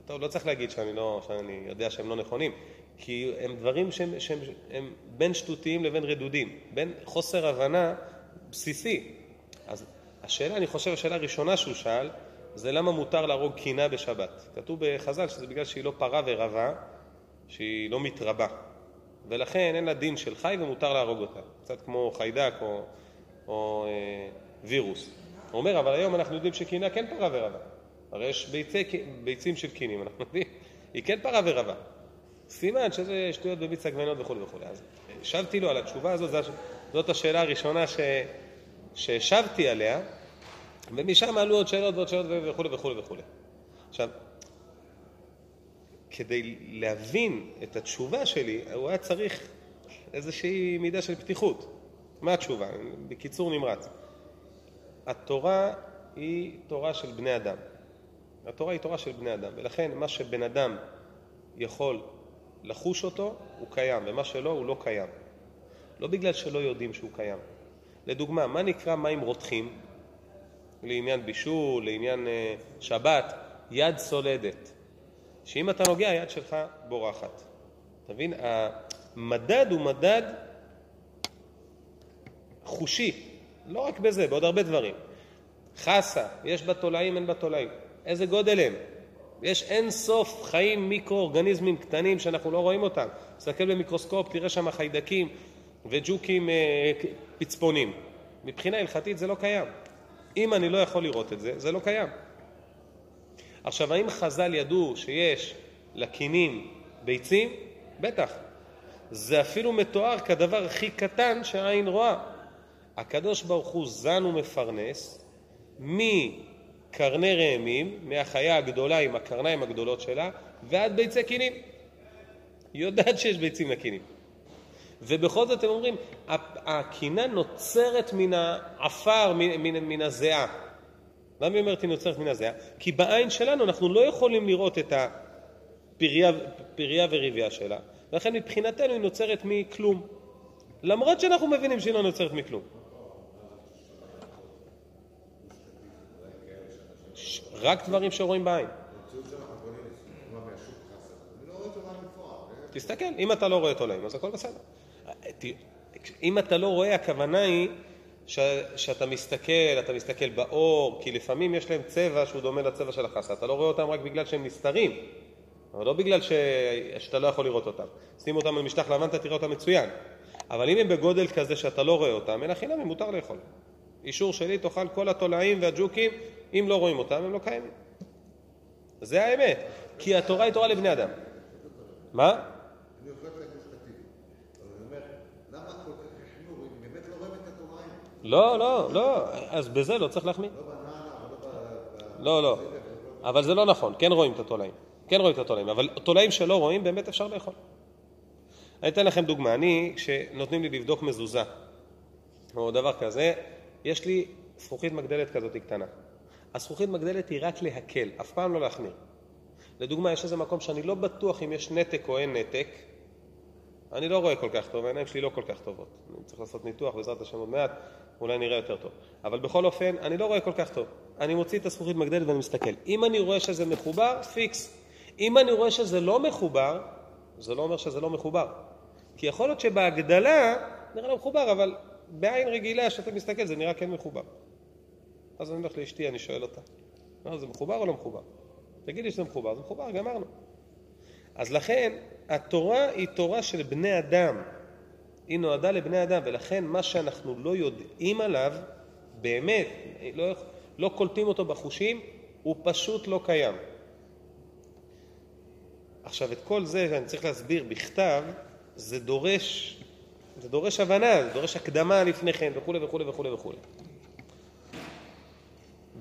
טוב, לא צריך להגיד שאני, לא, שאני יודע שהם לא נכונים, כי הם דברים שהם, שהם הם בין שטותיים לבין רדודים, בין חוסר הבנה בסיסי. אז השאלה, אני חושב, השאלה הראשונה שהוא שאל, זה למה מותר להרוג קינה בשבת. כתוב בחז"ל שזה בגלל שהיא לא פרה ורבה, שהיא לא מתרבה. ולכן אין לה דין של חי ומותר להרוג אותה. קצת כמו חיידק או, או אה, וירוס. הוא אומר, אבל היום אנחנו יודעים שקינה כן פרה ורבה. הרי יש ביצי, ביצים של קינים, אנחנו יודעים, היא כן פרה ורבה. סימן שזה שטויות במיץ עגבנות וכו' וכו'. אז השבתי לו על התשובה הזאת, זאת השאלה הראשונה ש, שהשבתי עליה, ומשם עלו עוד שאלות ועוד שאלות וכו' וכו' וכו'. עכשיו, כדי להבין את התשובה שלי, הוא היה צריך איזושהי מידה של פתיחות. מה התשובה? בקיצור נמרץ. התורה היא תורה של בני אדם. התורה היא תורה של בני אדם, ולכן מה שבן אדם יכול לחוש אותו, הוא קיים, ומה שלא, הוא לא קיים. לא בגלל שלא יודעים שהוא קיים. לדוגמה, מה נקרא מים רותחים? לעניין בישול, לעניין uh, שבת, יד סולדת. שאם אתה נוגע, היד שלך בורחת. אתה מבין? המדד הוא מדד חושי, לא רק בזה, בעוד הרבה דברים. חסה, יש בה תולעים, אין בה תולעים. איזה גודל הם? יש אין סוף חיים מיקרואורגניזמים קטנים שאנחנו לא רואים אותם. תסתכל במיקרוסקופ, תראה שם חיידקים וג'וקים אה, פצפונים. מבחינה הלכתית זה לא קיים. אם אני לא יכול לראות את זה, זה לא קיים. עכשיו, האם חז"ל ידעו שיש לקינים ביצים? בטח. זה אפילו מתואר כדבר הכי קטן שהעין רואה. הקדוש ברוך הוא זן ומפרנס מקרני ראמים, מהחיה הגדולה עם הקרניים הגדולות שלה, ועד ביצי קינים. היא יודעת שיש ביצים לקינים. ובכל זאת הם אומרים, הקינה נוצרת מן העפר, מן, מן, מן הזיעה. למה היא אומרת היא נוצרת מן הזיעה? כי בעין שלנו אנחנו לא יכולים לראות את הפריה וריביה שלה, ולכן מבחינתנו היא נוצרת מכלום. למרות שאנחנו מבינים שהיא לא נוצרת מכלום. רק דברים שרואים בעין. תסתכל, אם אתה לא רואה תולעים, אז הכל בסדר. אם אתה לא רואה, הכוונה היא ש, שאתה מסתכל, אתה מסתכל באור, כי לפעמים יש להם צבע שהוא דומה לצבע של החסה. אתה לא רואה אותם רק בגלל שהם נסתרים, אבל לא בגלל ש, שאתה לא יכול לראות אותם. שים אותם על משטח לבן, אתה תראה אותם מצוין. אבל אם הם בגודל כזה שאתה לא רואה אותם, אין החינם, מותר לאכול. אישור שלי, תאכל כל התולעים והג'וקים, אם לא רואים אותם, הם לא קיימים. זה האמת, כי התורה היא תורה לבני אדם. מה? אני עובד להם משפטים, אבל אני אומר, למה כל כך החמירו, אם באמת לא רואים את התולעים? לא, לא, לא, אז בזה לא צריך ב... לא, לא. אבל זה לא נכון, כן רואים את התולעים. כן רואים את התולעים, אבל תולעים שלא רואים, באמת אפשר לאכול. אני אתן לכם דוגמה. אני, כשנותנים לי לבדוק מזוזה, או דבר כזה, יש לי זכוכית מגדלת כזאת קטנה. הזכוכית מגדלת היא רק להקל, אף פעם לא להחמיר. לדוגמה, יש איזה מקום שאני לא בטוח אם יש נתק או אין נתק. אני לא רואה כל כך טוב, העיניים שלי לא כל כך טובות. אני צריך לעשות ניתוח, בעזרת השם עוד מעט, אולי נראה יותר טוב. אבל בכל אופן, אני לא רואה כל כך טוב. אני מוציא את הזכוכית מגדלת ואני מסתכל. אם אני רואה שזה מחובר, פיקס. אם אני רואה שזה לא מחובר, זה לא אומר שזה לא מחובר. כי יכול להיות שבהגדלה נראה לו מחובר, אבל בעין רגילה, כשאתה מסתכל, זה נראה כן מחובר. אז אני הולך לאשתי, אני שואל אותה, לא, זה מחובר או לא מחובר? תגידי שזה מחובר, זה מחובר, גמרנו. אז לכן, התורה היא תורה של בני אדם. היא נועדה לבני אדם, ולכן מה שאנחנו לא יודעים עליו, באמת, לא, לא קולטים אותו בחושים, הוא פשוט לא קיים. עכשיו, את כל זה, אני צריך להסביר בכתב, זה דורש זה דורש הבנה, זה דורש הקדמה לפני כן, וכולי וכולי וכולי וכולי.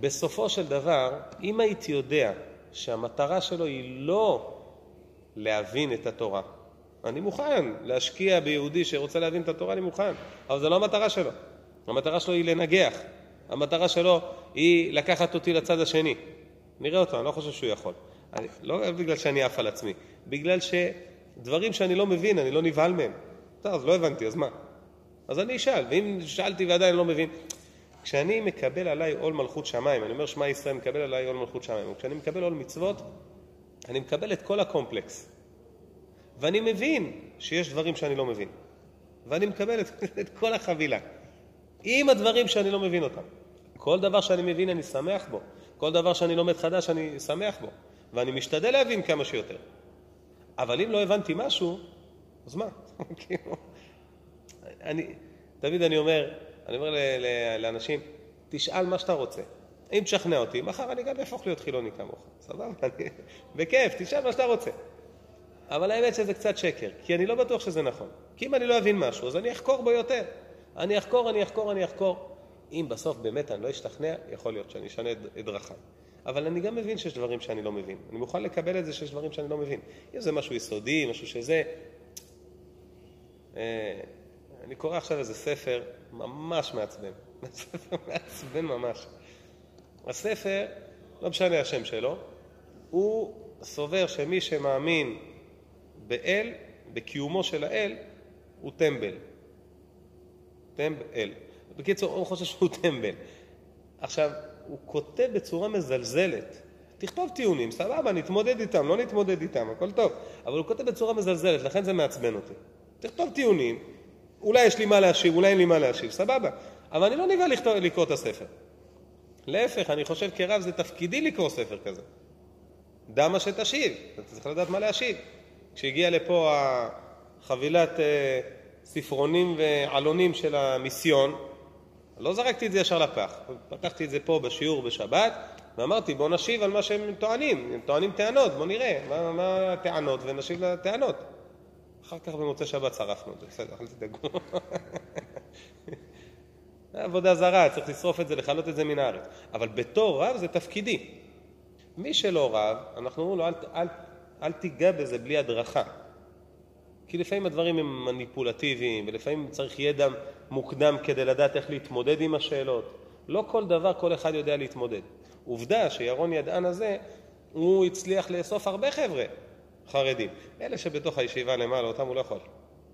בסופו של דבר, אם הייתי יודע שהמטרה שלו היא לא להבין את התורה, אני מוכן להשקיע ביהודי שרוצה להבין את התורה, אני מוכן, אבל זו לא המטרה שלו. המטרה שלו היא לנגח, המטרה שלו היא לקחת אותי לצד השני. נראה אותו, אני לא חושב שהוא יכול. אני, לא בגלל שאני עף על עצמי, בגלל שדברים שאני לא מבין, אני לא נבהל מהם. טוב, אז לא הבנתי, אז מה? אז אני אשאל, ואם שאלתי ועדיין לא מבין... כשאני מקבל עליי עול מלכות שמיים, אני אומר שמע ישראל מקבל עליי עול מלכות שמיים, כשאני מקבל עול מצוות, אני מקבל את כל הקומפלקס. ואני מבין שיש דברים שאני לא מבין. ואני מקבל את, את כל החבילה. עם הדברים שאני לא מבין אותם. כל דבר שאני מבין אני שמח בו. כל דבר שאני לומד חדש אני שמח בו. ואני משתדל להבין כמה שיותר. אבל אם לא הבנתי משהו, אז מה? כאילו, אני, תמיד אני אומר, אני אומר לאנשים, תשאל מה שאתה רוצה. אם תשכנע אותי, מחר אני גם אהפוך להיות חילוני כמוך. סבבה? בכיף, תשאל מה שאתה רוצה. אבל האמת שזה קצת שקר, כי אני לא בטוח שזה נכון. כי אם אני לא אבין משהו, אז אני אחקור בו יותר. אני אחקור, אני אחקור, אני אחקור. אם בסוף באמת אני לא אשתכנע, יכול להיות שאני אשנה את דרכיי. אבל אני גם מבין שיש דברים שאני לא מבין. אני מוכן לקבל את זה שיש דברים שאני לא מבין. אם זה משהו יסודי, משהו שזה... אה, אני קורא עכשיו איזה ספר ממש מעצבן. ספר מעצבן ממש. הספר, לא משנה השם שלו, הוא סובר שמי שמאמין באל, בקיומו של האל, הוא טמבל. טמבל. בקיצור, הוא חושב שהוא טמבל. עכשיו, הוא כותב בצורה מזלזלת. תכתוב טיעונים, סבבה, נתמודד איתם, לא נתמודד איתם, הכל טוב. אבל הוא כותב בצורה מזלזלת, לכן זה מעצבן אותי. תכתוב טיעונים, אולי יש לי מה להשיב, אולי אין לי מה להשיב, סבבה. אבל אני לא נבהל לקרוא את הספר. להפך, אני חושב כרב זה תפקידי לקרוא ספר כזה. דע מה שתשיב, אתה צריך לדעת מה להשיב. כשהגיעה לפה החבילת אה, ספרונים ועלונים של המיסיון, לא זרקתי את זה ישר לפח. פתחתי את זה פה בשיעור בשבת, ואמרתי בואו נשיב על מה שהם טוענים. הם טוענים טענות, בואו נראה מה, מה הטענות ונשיב לטענות. אחר כך במוצאי שבת שרפנו את זה, בסדר, אל תדאגו. עבודה זרה, צריך לשרוף את זה, לכלות את זה מן הארץ. אבל בתור רב זה תפקידי. מי שלא רב, אנחנו אומרים לו, אל, אל, אל תיגע בזה בלי הדרכה. כי לפעמים הדברים הם מניפולטיביים, ולפעמים צריך ידע מוקדם כדי לדעת איך להתמודד עם השאלות. לא כל דבר כל אחד יודע להתמודד. עובדה שירון ידען הזה, הוא הצליח לאסוף הרבה חבר'ה חרדים. אלה שבתוך הישיבה למעלה, אותם הוא לא יכול.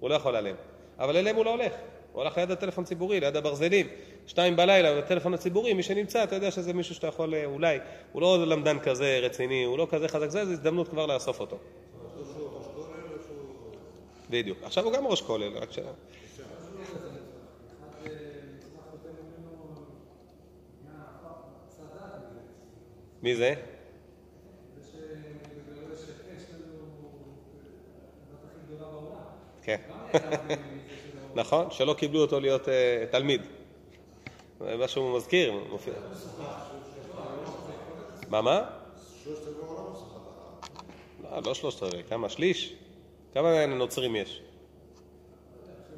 הוא לא יכול עליהם. אבל אליהם הוא לא הולך. הוא הלך ליד הטלפון ציבורי, ליד הברזלים. שתיים בלילה, בטלפון הציבורי, מי שנמצא, אתה יודע שזה מישהו שאתה יכול, אה, אולי, הוא לא למדן כזה רציני, הוא לא כזה חזק, זה, זו הזדמנות כבר לאסוף אותו. בדיוק. עכשיו הוא גם ראש כולל, רק ש... מי זה? כן. נכון, שלא קיבלו אותו להיות אה, תלמיד. מה שהוא מזכיר. מה, מה? לא, לא שלושת רבעי, כמה? שליש? כמה נוצרים יש?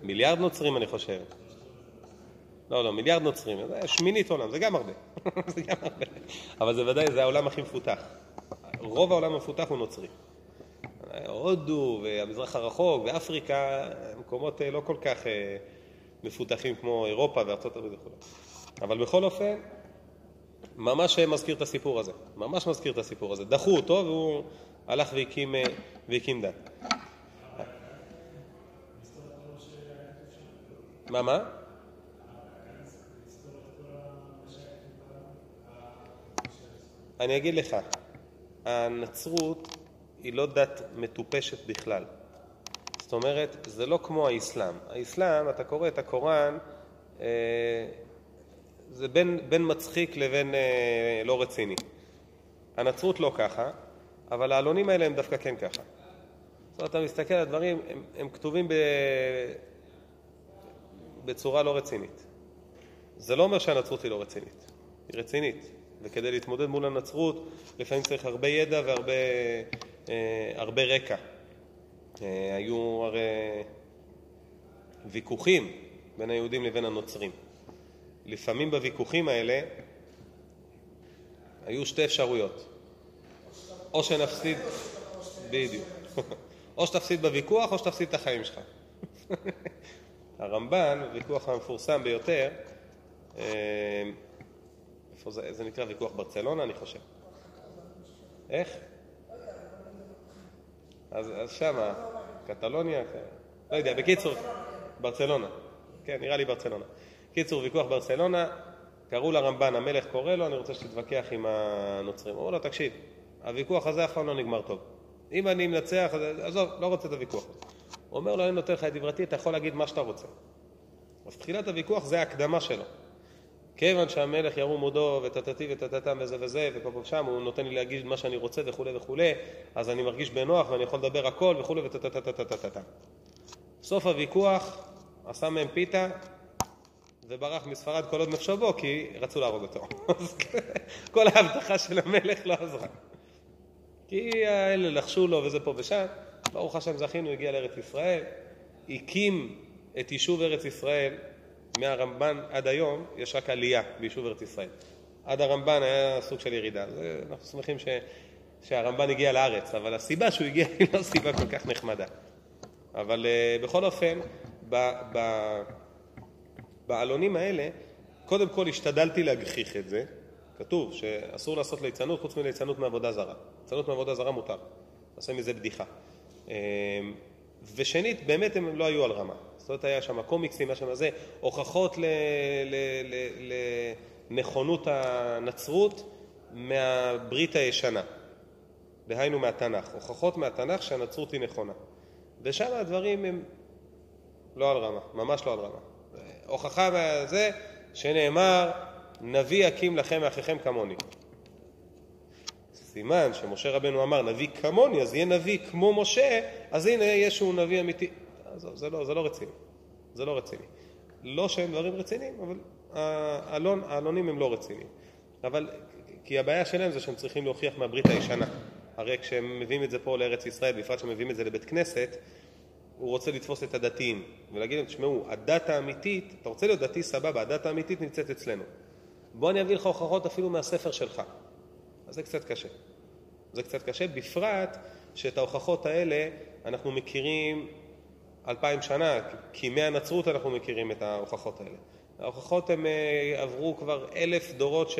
מיליארד נוצרים אני חושב. לא, לא, מיליארד נוצרים. זה שמינית עולם, זה גם הרבה. זה גם הרבה. אבל זה ודאי, זה העולם הכי מפותח. רוב העולם המפותח הוא נוצרי. הודו והמזרח הרחוק ואפריקה, מקומות אה, לא כל כך אה, מפותחים כמו אירופה וארצות הברית וכו'. אבל בכל אופן, ממש מזכיר את הסיפור הזה. ממש מזכיר את הסיפור הזה. דחו אותו והוא הלך והקים, אה, והקים דת. מה, מה? אני אגיד לך, הנצרות היא לא דת מטופשת בכלל. זאת אומרת, זה לא כמו האסלאם. האסלאם, אתה קורא את הקוראן, אה, זה בין, בין מצחיק לבין אה, לא רציני. הנצרות לא ככה, אבל העלונים האלה הם דווקא כן ככה. זאת אומרת, אתה מסתכל על הדברים, הם, הם כתובים ב, בצורה לא רצינית. זה לא אומר שהנצרות היא לא רצינית, היא רצינית. וכדי להתמודד מול הנצרות, לפעמים צריך הרבה ידע והרבה הרבה רקע. אה, היו הרי ויכוחים בין היהודים לבין הנוצרים. לפעמים בוויכוחים האלה היו שתי אפשרויות. או שנפסיד, בדיוק. או שתפסיד בוויכוח או שתפסיד את החיים שלך. הרמב"ן, הוויכוח המפורסם ביותר, אה, איפה זה, זה נקרא ויכוח ברצלונה, אני חושב. איך? אז, שמה, קטלוניה, כן. לא יודע, בקיצור, ברצלונה. כן, נראה לי ברצלונה. קיצור, ויכוח ברצלונה, קראו לרמב"ן, המלך קורא לו, אני רוצה שתתווכח עם הנוצרים. אמרו לו, תקשיב, הוויכוח הזה אף פעם לא נגמר טוב. אם אני מנצח, עזוב, לא רוצה את הוויכוח. הוא אומר לו, אני נותן לך את דברתי, אתה יכול להגיד מה שאתה רוצה. אז תחילת הוויכוח זה ההקדמה שלו. כיוון שהמלך ירום הודו וטטטי וטטטם וזה וזה ופה ושם, הוא נותן לי להגיד מה שאני רוצה וכולי וכולי, אז אני מרגיש בנוח ואני יכול לדבר הכל וכולי וטטטטטטטטטם. מהרמב"ן עד היום יש רק עלייה ביישוב ארץ ישראל. עד הרמב"ן היה סוג של ירידה. זה, אנחנו שמחים ש, שהרמב"ן הגיע לארץ, אבל הסיבה שהוא הגיע היא לא סיבה כל כך נחמדה. אבל uh, בכל אופן, ב, ב, בעלונים האלה, קודם כל השתדלתי להגחיך את זה. כתוב שאסור לעשות ליצנות חוץ מליצנות מעבודה זרה. ליצנות מעבודה זרה מותר. נעשה מזה בדיחה. אמ, ושנית, באמת הם לא היו על רמה. זאת אומרת, היה שם קומיקסים, היה שם זה, הוכחות לנכונות הנצרות מהברית הישנה, דהיינו מהתנ"ך, הוכחות מהתנ"ך שהנצרות היא נכונה. ושם הדברים הם לא על רמה, ממש לא על רמה. הוכחה זה שנאמר, נביא יקים לכם מאחיכם כמוני. סימן שמשה רבנו אמר נביא כמוני, אז יהיה נביא כמו משה, אז הנה ישו נביא אמיתי. עזוב, זה לא, זה לא רציני. זה לא רציני. לא שהם דברים רציניים, אבל העלון, העלונים הם לא רציניים. אבל, כי הבעיה שלהם זה שהם צריכים להוכיח מהברית הישנה. הרי כשהם מביאים את זה פה לארץ ישראל, בפרט כשהם מביאים את זה לבית כנסת, הוא רוצה לתפוס את הדתיים ולהגיד להם, תשמעו, הדת האמיתית, אתה רוצה להיות דתי סבבה, הדת האמיתית נמצאת אצלנו. בוא אני אביא לך הוכחות אפילו מהספר שלך. אז זה קצת קשה. זה קצת קשה, בפרט שאת ההוכחות האלה אנחנו מכירים אלפיים שנה, כי מהנצרות אנחנו מכירים את ההוכחות האלה. ההוכחות הן אה, עברו כבר אלף דורות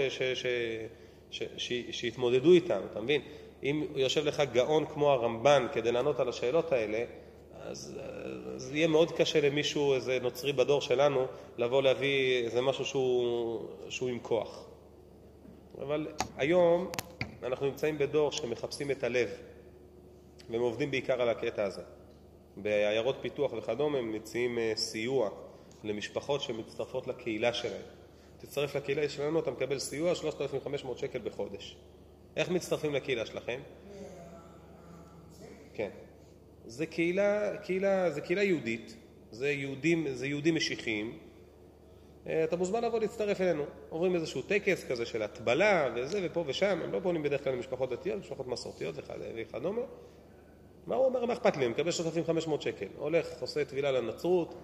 שהתמודדו איתן, אתה מבין? אם יושב לך גאון כמו הרמב"ן כדי לענות על השאלות האלה, אז, אז יהיה מאוד קשה למישהו, איזה נוצרי בדור שלנו, לבוא להביא איזה משהו שהוא, שהוא עם כוח. אבל היום אנחנו נמצאים בדור שמחפשים את הלב, והם עובדים בעיקר על הקטע הזה. בעיירות פיתוח וכדומה הם מציעים אה, סיוע למשפחות שמצטרפות לקהילה שלהם. תצטרף לקהילה שלנו, אתה מקבל סיוע 3,500 שקל בחודש. איך מצטרפים לקהילה שלכם? כן. זה קהילה, קהילה, זה קהילה יהודית, זה יהודים, זה יהודים משיחיים. אה, אתה מוזמן לבוא להצטרף אלינו. עוברים איזשהו טקס כזה של הטבלה וזה ופה ושם, הם לא פונים בדרך כלל למשפחות דתיות, משפחות מסורתיות וכדומה. מה הוא אומר? מה אכפת לי? אני מקבל 3,500 שקל. הולך, עושה טבילה לנצרות,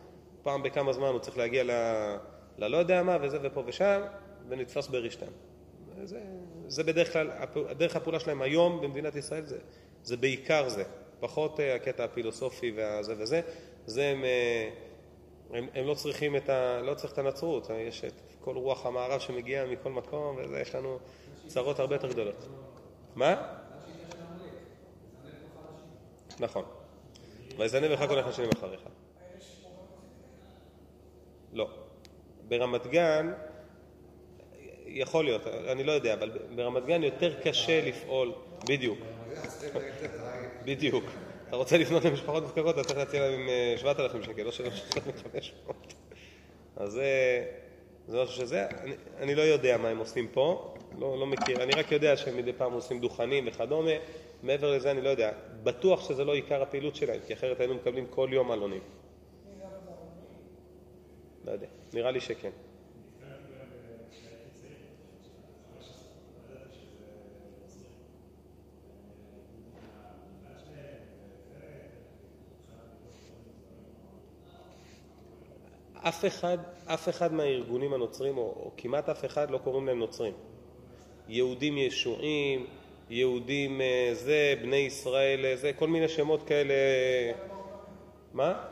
פעם בכמה זמן הוא צריך להגיע ל... ללא יודע מה, וזה ופה ושם, ונתפס ברשתן. זה, זה בדרך כלל, דרך הפעולה שלהם היום במדינת ישראל זה, זה בעיקר זה, פחות אה, הקטע הפילוסופי והזה וזה, זה הם, אה, הם, הם לא צריכים את ה... לא צריך את הנצרות, יש את כל רוח המערב שמגיעה מכל מקום, וזה, יש לנו צרות הרבה יותר גדולות. מה? נכון. ויזנב לך כל השנים אחריך. לא. ברמת גן, יכול להיות, אני לא יודע, אבל ברמת גן יותר קשה לפעול, בדיוק. בדיוק. אתה רוצה לפנות למשפחות מפקרות, אתה צריך להציע להם 7,000 אה, שקל, לא 3,500. אז זה, זה משהו שזה, אני, אני לא יודע מה הם עושים פה, לא, לא מכיר, אני רק יודע שהם מדי פעם עושים דוכנים וכדומה, מעבר לזה אני לא יודע. בטוח שזה לא עיקר הפעילות שלהם, כי אחרת היינו מקבלים כל יום עלונים. לא יודע, נראה לי שכן. אף אחד, אף אחד מהארגונים הנוצרים, או, או כמעט אף אחד, לא קוראים להם נוצרים. יהודים ישועים, יהודים אה, זה, בני ישראל אה, זה, כל מיני שמות כאלה. מה?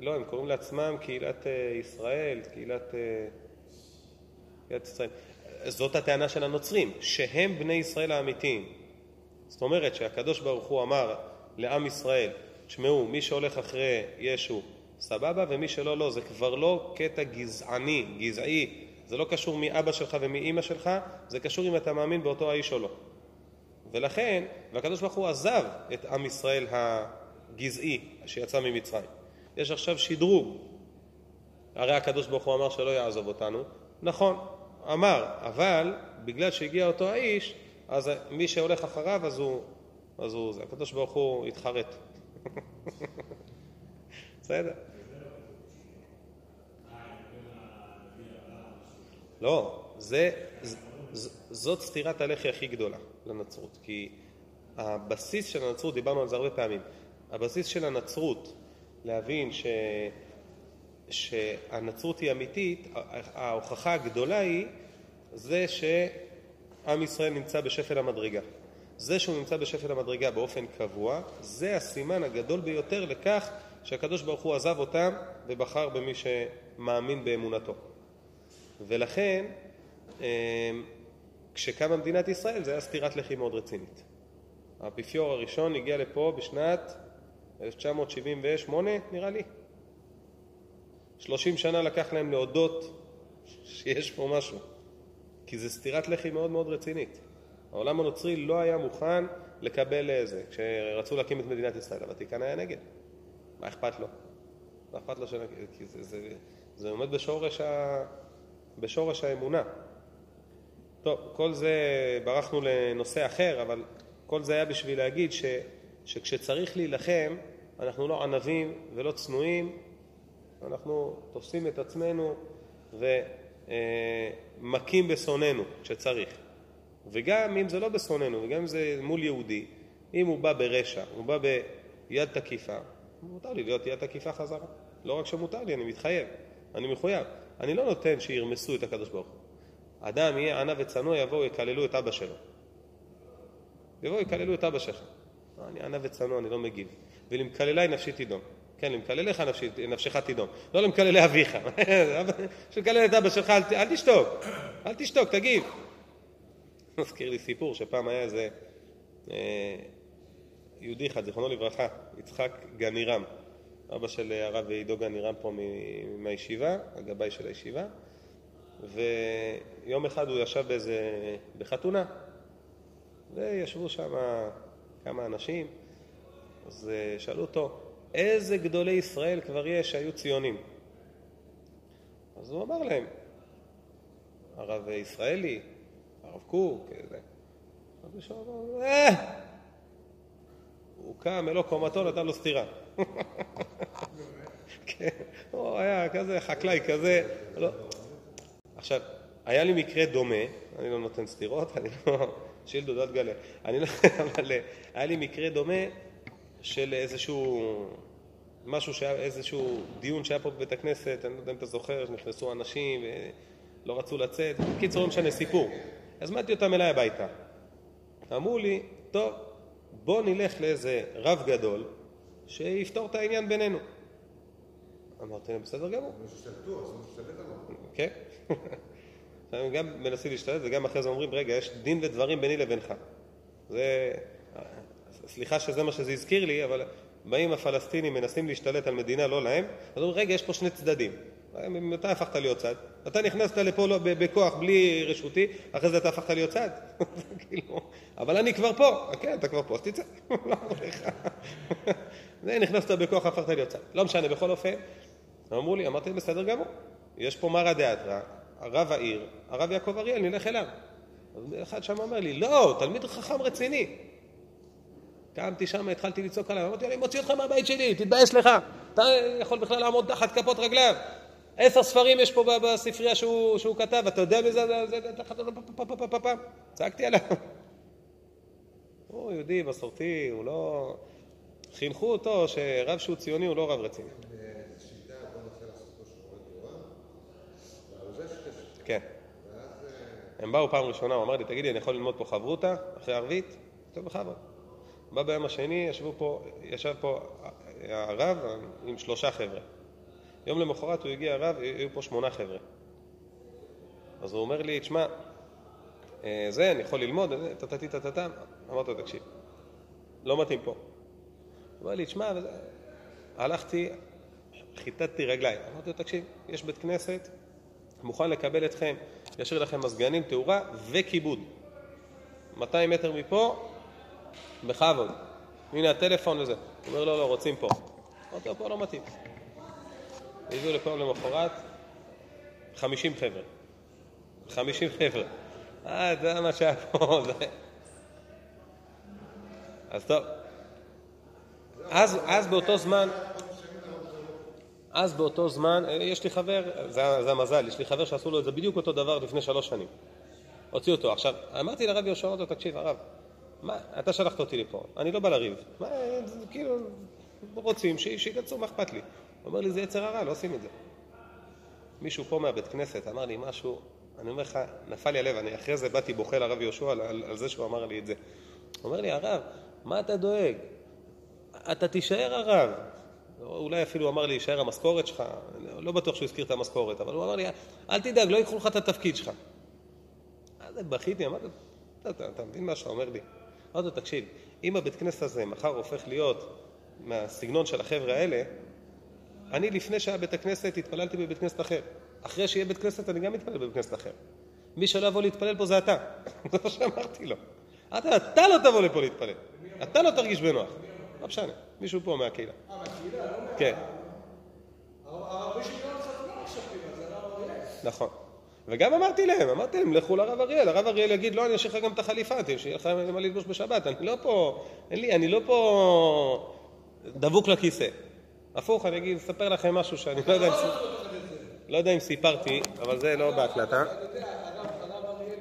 לא, הם קוראים לעצמם קהילת אה, ישראל, קהילת, קהילת ישראל. זאת הטענה של הנוצרים, שהם בני ישראל האמיתיים. זאת אומרת שהקדוש ברוך הוא אמר לעם ישראל, תשמעו, מי שהולך אחרי ישו, סבבה, ומי שלא, לא. זה כבר לא קטע גזעני, גזעי. זה לא קשור מאבא שלך ומאימא שלך, זה קשור אם אתה מאמין באותו האיש או לא. ולכן, והקדוש ברוך הוא עזב את עם ישראל הגזעי שיצא ממצרים. יש עכשיו שדרוג. הרי הקדוש ברוך הוא אמר שלא יעזוב אותנו. נכון, אמר, אבל בגלל שהגיע אותו האיש, אז מי שהולך אחריו, אז הוא, אז הוא זה. הקדוש ברוך הוא התחרט. בסדר. לא, זה, ז, זאת סתירת הלחי הכי גדולה לנצרות, כי הבסיס של הנצרות, דיברנו על זה הרבה פעמים, הבסיס של הנצרות, להבין ש, שהנצרות היא אמיתית, ההוכחה הגדולה היא זה שעם ישראל נמצא בשפל המדרגה. זה שהוא נמצא בשפל המדרגה באופן קבוע, זה הסימן הגדול ביותר לכך שהקדוש ברוך הוא עזב אותם ובחר במי שמאמין באמונתו. ולכן, אמ, כשקמה מדינת ישראל זה היה סטירת לחי מאוד רצינית. האפיפיור הראשון הגיע לפה בשנת 1978, נראה לי. 30 שנה לקח להם להודות שיש פה משהו, כי זה סטירת לחי מאוד מאוד רצינית. העולם הנוצרי לא היה מוכן לקבל איזה, כשרצו להקים את מדינת ישראל, הוותיקן היה נגד. מה אכפת לו? מה אכפת לו של... כי זה, זה, זה עומד בשורש, ה... בשורש האמונה. טוב, כל זה, ברחנו לנושא אחר, אבל כל זה היה בשביל להגיד ש, שכשצריך להילחם, אנחנו לא ענבים ולא צנועים, אנחנו תופסים את עצמנו ומכים בשונאינו כשצריך. וגם אם זה לא בשונאינו, וגם אם זה מול יהודי, אם הוא בא ברשע, הוא בא ביד תקיפה, מותר לי להיות יד תקיפה חזרה. לא רק שמותר לי, אני מתחייב, אני מחויב. אני לא נותן שירמסו את הקדוש ברוך הוא. אדם יהיה ענה וצנוע, יבואו יקללו את אבא שלו. יבואו יקללו את אבא שלך. לא, אני ענה וצנוע, אני לא מגיב. ולמקללי נפשי תידום. כן, למקלליך נפשך תידום. לא למקללי אביך. שמקלל את אבא שלך, אל, אל תשתוק. אל תשתוק, תגיב. מזכיר לי סיפור שפעם היה איזה אה, יהודי אחד, זיכרונו לברכה, יצחק גנירם. אבא של הרב עידו גנירם פה מהישיבה, הגבאי של הישיבה, ויום אחד הוא ישב באיזה, בחתונה, וישבו שם כמה אנשים, אז אה, שאלו אותו, איזה גדולי ישראל כבר יש שהיו ציונים? אז הוא אמר להם, הרב ישראלי, הרב קוק, זה. אז הוא אמר, אה! הוא קם, אלו קומתו, נתן לו סטירה. כן, הוא היה כזה חקלאי כזה. לא. עכשיו, היה לי מקרה דומה, אני לא נותן סטירות, אני לא... שילדו, לא תגלה. אני לא... אבל אה, היה לי מקרה דומה של איזשהו... משהו שהיה, איזשהו דיון שהיה פה בבית הכנסת, אני לא יודע אם אתה זוכר, שנכנסו אנשים ולא רצו לצאת. בקיצור, לא משנה, סיפור. הזמנתי אותם אליי הביתה. אמרו לי, טוב, בוא נלך לאיזה רב גדול שיפתור את העניין בינינו. אמרתי להם, בסדר גמור. כן. הם גם מנסים להשתלט וגם אחרי זה אומרים, רגע, יש דין ודברים ביני לבינך. זה... סליחה שזה מה שזה הזכיר לי, אבל באים הפלסטינים, מנסים להשתלט על מדינה לא להם, אז אומרים, רגע, יש פה שני צדדים. מתי הפכת להיות צד? אתה נכנסת לפה לא, בכוח בלי רשותי, אחרי זה אתה הפכת להיות צד. כאילו, אבל אני כבר פה. כן, אתה כבר פה, אז תצא. לא זה נכנסת בכוח, הפכת להיות צד. לא משנה, בכל אופן, אמרו לי, אמרתי, בסדר גמור. יש פה מרא דאתרא, הרב העיר, הרב יעקב אריאל, נלך אליו. אז אחד שם אומר לי, לא, תלמיד חכם רציני. קמתי שם, התחלתי לצעוק עליו, אמרתי, אני מוציא אותך מהבית שלי, תתבייש לך. אתה יכול בכלל לעמוד תחת כפות רגליו. עשר ספרים יש פה בספרייה שהוא, שהוא כתב, אתה יודע מזה? צעקתי עליו. הוא יהודי, מסורתי, הוא לא... חינכו אותו שרב שהוא ציוני הוא לא רב רציני. כן. אה, הם באו פעם ראשונה, הוא אמר לי, תגידי, אני יכול ללמוד פה חברותא אחרי ערבית? טוב, בכבוד. בא ביום השני, ישבו פה, ישב פה הרב עם שלושה חבר'ה. יום למחרת הוא הגיע הרב, היו פה שמונה חבר'ה. אז הוא אומר לי, תשמע, אה, זה, אני יכול ללמוד, אה, טטטי טטטה. אמרתי לו, תקשיב, לא מתאים פה. הוא אומר לי, תשמע. הלכתי, חיטטתי רגליים. אמרתי לו, תקשיב, יש בית כנסת, מוכן לקבל אתכם, ישאיר לכם מזגנים, תאורה וכיבוד. 200 מטר מפה, בכבוד. הנה הטלפון וזה. הוא אומר, לא, לא, רוצים פה. אמרתי לו, פה לא מתאים. הביאו לפה למחרת 50 חבר'ה. 50 חבר'ה. אה, זה מה שהיה פה. זה... אז טוב. אז, אז באותו זמן, אז באותו זמן, אה, יש לי חבר, זה, זה המזל, יש לי חבר שעשו לו את זה בדיוק אותו דבר לפני שלוש שנים. הוציאו אותו. עכשיו, אמרתי לרב יהושע, לו, תקשיב, הרב, מה, אתה שלחת אותי לפה, אני לא בא לריב. מה, זה כאילו, רוצים, ש- שיכנסו, מה אכפת לי? אומר לי, זה יצר הרע, לא עושים את זה. מישהו פה מהבית כנסת אמר לי משהו, אני אומר לך, נפל לי הלב, אני אחרי זה באתי בוכה לרב יהושע על, על, על זה שהוא אמר לי את זה. אומר לי, הרב, מה אתה דואג? אתה תישאר הרב. אולי אפילו אמר לי, יישאר המשכורת שלך, לא בטוח שהוא הזכיר את המשכורת, אבל הוא אמר לי, אל תדאג, לא ייקחו לך את התפקיד שלך. אז בכיתי, אמרתי, אתה, אתה, אתה מבין מה שאתה אומר לי? אמרתי לו, תקשיב, אם הבית כנסת הזה מחר הופך להיות מהסגנון של החבר'ה האלה, אני לפני שהיה בית הכנסת התפללתי בבית כנסת אחר. אחרי שיהיה בית כנסת אני גם מתפלל בבית כנסת אחר. מי שלא יבוא להתפלל פה זה אתה. זה מה שאמרתי לו. אתה, אתה לא תבוא לפה להתפלל. אתה לא תרגיש בנוח. לא משנה, מישהו פה מהקהילה. אה, מהקהילה, לא מה... כן, שלי אריאל. נכון. וגם אמרתי להם, אמרתי להם, לכו לרב אריאל. הרב אריאל יגיד, לא, אני אשאיר לך גם את החליפה, שיהיה לך מה ללבוש בשבת. אני לא פה, אין לי, אני לא פה דבוק לכיסא. הפוך, אני אגיד, אספר לכם משהו שאני לא יודע אם... לא סיפרתי, אבל זה לא בהקלטה.